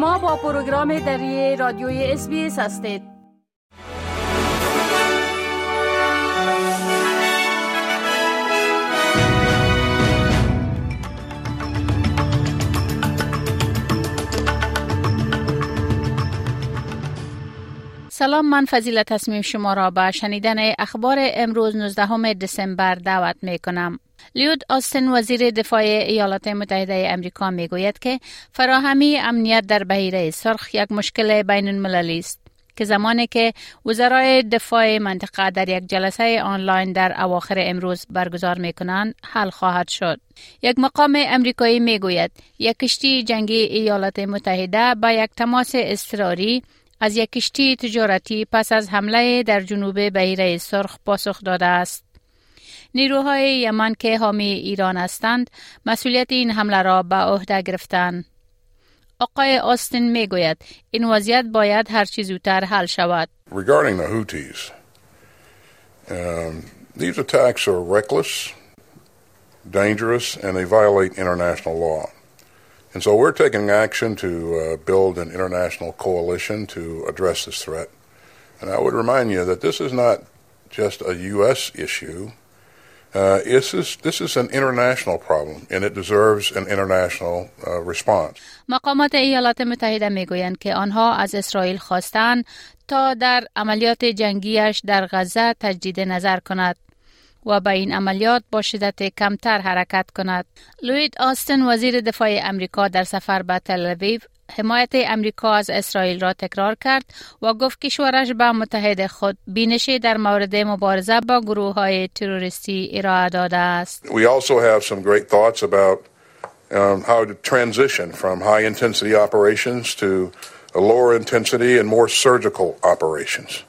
شما با پروگرام دری رادیوی اس هستید سلام من فضیل تصمیم شما را به شنیدن اخبار امروز 19 دسامبر دعوت می کنم. لیود آستن وزیر دفاع ایالات متحده امریکا می گوید که فراهمی امنیت در بحیره سرخ یک مشکل بین المللی است که زمانی که وزرای دفاع منطقه در یک جلسه آنلاین در اواخر امروز برگزار می کنند حل خواهد شد. یک مقام امریکایی می گوید یک کشتی جنگی ایالات متحده با یک تماس اضطراری از یک کشتی تجارتی پس از حمله در جنوب بحیره سرخ پاسخ داده است. نیروهای یمن که حامی ایران هستند مسئولیت این حمله را به عهده گرفتند. آقای آستین می گوید این وضعیت باید هر چیز زودتر حل شود. Regarding the Houthis, um, these attacks are reckless, dangerous, and they violate international law. And so we're taking action to uh, build an international coalition to address this threat. And I would remind you that this is not just a U.S. issue. Uh, this, is, this is an international problem and it deserves an international uh, response. مقامات ایالات متحده می‌گویند که آنها از اسرائیل خواستند تا در عملیات جنگیش در غزه تجدید نظر کند. و به این عملیات با شدت کمتر حرکت کند. لوید آستن وزیر دفاع امریکا در سفر به تل حمایت امریکا از اسرائیل را تکرار کرد و گفت کشورش به متحد خود بینشی در مورد مبارزه با گروه های تروریستی ارائه داده است. We also have some great thoughts about um, how to transition from high intensity operations to lower intensity and more surgical operations.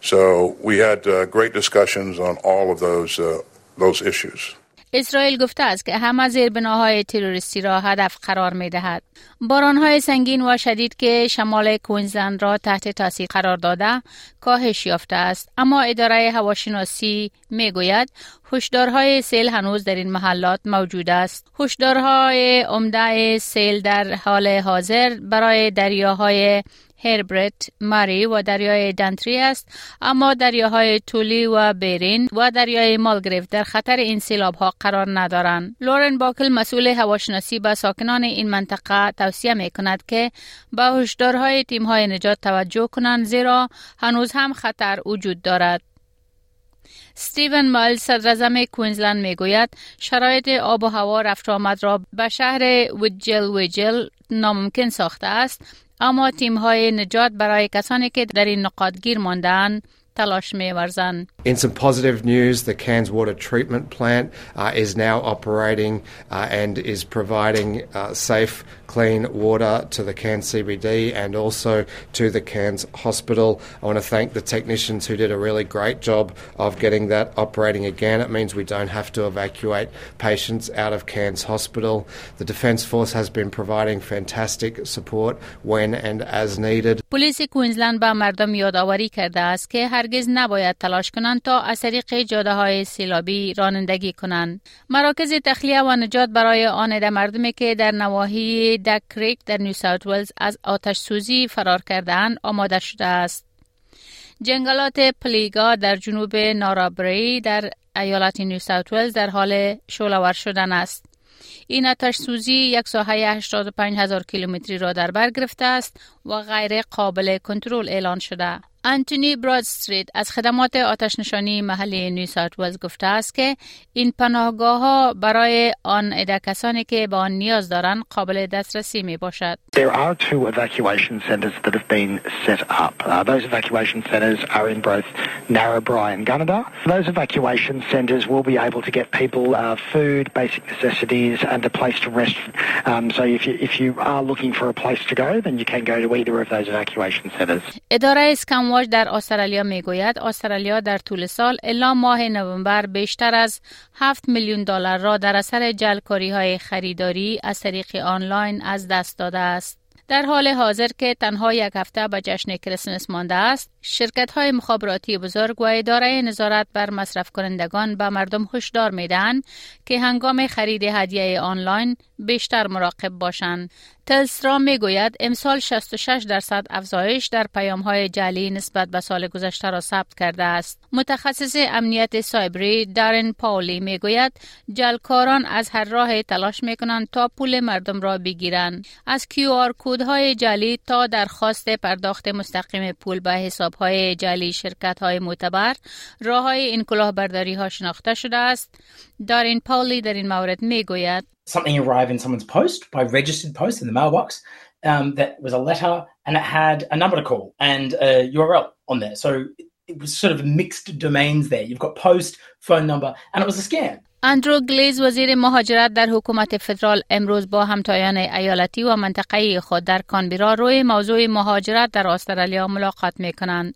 So we had uh, great discussions on all of those, uh, those issues. اسرائیل گفته است که همه زیربناهای تروریستی را هدف قرار می دهد. بارانهای سنگین و شدید که شمال کوینزلند را تحت تاثیر قرار داده کاهش یافته است اما اداره هواشناسی می گوید هشدارهای سیل هنوز در این محلات موجود است. هشدارهای عمده سیل در حال حاضر برای دریاهای هربرت، ماری و دریای دنتری است اما دریاهای تولی و بیرین و دریای مالگریف در خطر این سیلاب ها قرار ندارند. لورن باکل مسئول هواشناسی به ساکنان این منطقه توصیه می کند که به هشدارهای تیم های نجات توجه کنند زیرا هنوز هم خطر وجود دارد. ستیون مایل صدر کوینزلند می گوید شرایط آب و هوا رفت آمد را به شهر ویجل ویجل ناممکن ساخته است اما تیم های نجات برای کسانی که در این نقاط گیر ماندن تلاش می ورزن. In some positive news, the Cairns Water Treatment Plant uh, is now operating uh, and is providing uh, safe, clean water to the Cairns CBD and also to the Cairns Hospital. I want to thank the technicians who did a really great job of getting that operating again. It means we don't have to evacuate patients out of Cairns Hospital. The Defence Force has been providing fantastic support when and as needed. پلیس کوینزلند به مردم یادآوری کرده است که هرگز نباید تلاش کنند تا از طریق جاده های سیلابی رانندگی کنند. مراکز تخلیه و نجات برای آن مردمی که در نواحی دک کریک در نیو ساوت ولز از آتش سوزی فرار کردهاند آماده شده است. جنگلات پلیگا در جنوب نارابری در ایالت نیو ساوت ولز در حال شولور شدن است. این آتش سوزی یک ساحه 85 هزار کیلومتری را در بر گرفته است و غیر قابل کنترل اعلان شده. انتونی برادستریت از خدمات آتش نشانی محلی نیو ساوت ولز گفته است که این پناهگاه ها برای آن عده کسانی که به آن نیاز دارند قابل دسترسی می باشد. There are two evacuation centres that have been set up. Uh, those evacuation centres are in both Narrabri and Gunnedah. Those evacuation centres will be able to get people uh, food, basic necessities and a place to rest. Um, so if you, if you are looking for a place to go, then you can go to either of those evacuation centres. اداره اسکم امواج در استرالیا می‌گوید استرالیا در طول سال الا ماه نوامبر بیشتر از 7 میلیون دلار را در اثر جلکاری های خریداری از طریق آنلاین از دست داده است. در حال حاضر که تنها یک هفته به جشن کریسمس مانده است، شرکت های مخابراتی بزرگ و اداره نظارت بر مصرف کنندگان به مردم هشدار میدن که هنگام خرید هدیه آنلاین بیشتر مراقب باشند. تلسترا می گوید امسال 66 درصد افزایش در پیام های جلی نسبت به سال گذشته را ثبت کرده است. متخصص امنیت سایبری دارن پاولی می گوید جلکاران از هر راه تلاش می کنند تا پول مردم را بگیرند. از کیو آر کود های جلی تا درخواست پرداخت مستقیم پول به حساب های جلی شرکت های معتبر راه های این کلاهبرداری ها شناخته شده است. دارین پاولی در این مورد می گوید something arrive in someone's post by registered post in the mailbox um, that was a letter and it had a number to call and a URL on there. So it was sort of mixed domains there. You've got post, phone number, and it was a scam. اندرو گلیز وزیر مهاجرت در حکومت فدرال امروز با همتایان ایالتی و منطقه‌ای خود در کانبرا روی موضوع مهاجرت در استرالیا ملاقات می کنند.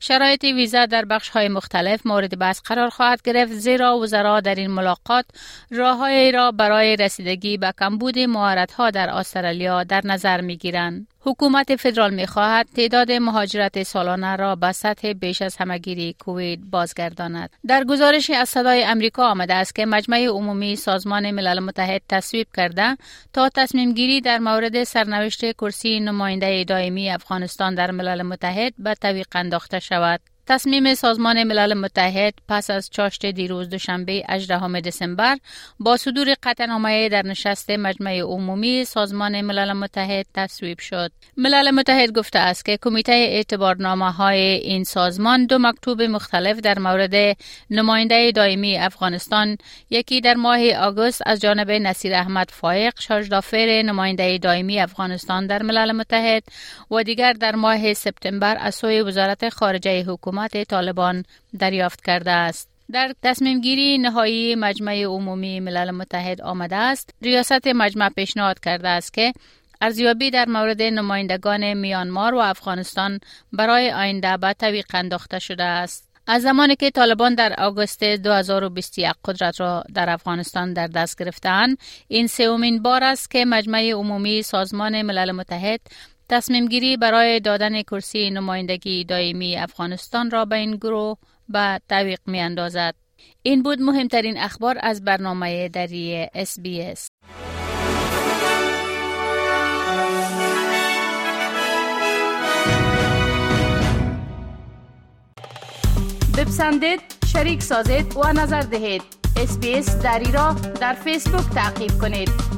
شرایط ویزا در بخش های مختلف مورد بحث قرار خواهد گرفت زیرا وزرا در این ملاقات راههایی را برای رسیدگی به کمبود ها در استرالیا در نظر می گیرند. حکومت فدرال می خواهد تعداد مهاجرت سالانه را به سطح بیش از همگیری کووید بازگرداند. در گزارشی از صدای امریکا آمده است که مجمع عمومی سازمان ملل متحد تصویب کرده تا تصمیم گیری در مورد سرنوشت کرسی نماینده دائمی افغانستان در ملل متحد به تویق انداخته شود. تصمیم سازمان ملل متحد پس از چاشت دیروز دوشنبه 18 دسامبر با صدور قطعنامه در نشست مجمع عمومی سازمان ملل متحد تصویب شد. ملل متحد گفته است که کمیته اعتبارنامه های این سازمان دو مکتوب مختلف در مورد نماینده دائمی افغانستان یکی در ماه آگوست از جانب نصیر احمد فایق شاجدافر نماینده دائمی افغانستان در ملل متحد و دیگر در ماه سپتامبر از سوی وزارت خارجه حکومت حکومت طالبان دریافت کرده است. در تصمیم گیری نهایی مجمع عمومی ملل متحد آمده است. ریاست مجمع پیشنهاد کرده است که ارزیابی در مورد نمایندگان میانمار و افغانستان برای آینده به تویق انداخته شده است. از زمانی که طالبان در آگوست 2021 قدرت را در افغانستان در دست گرفتند این سومین بار است که مجمع عمومی سازمان ملل متحد تصمیم گیری برای دادن کرسی نمایندگی دائمی افغانستان را به این گروه به تعویق می اندازد. این بود مهمترین اخبار از برنامه دری اس بپسندید، شریک سازید و نظر دهید. اسپیس دری را در فیسبوک تعقیب کنید.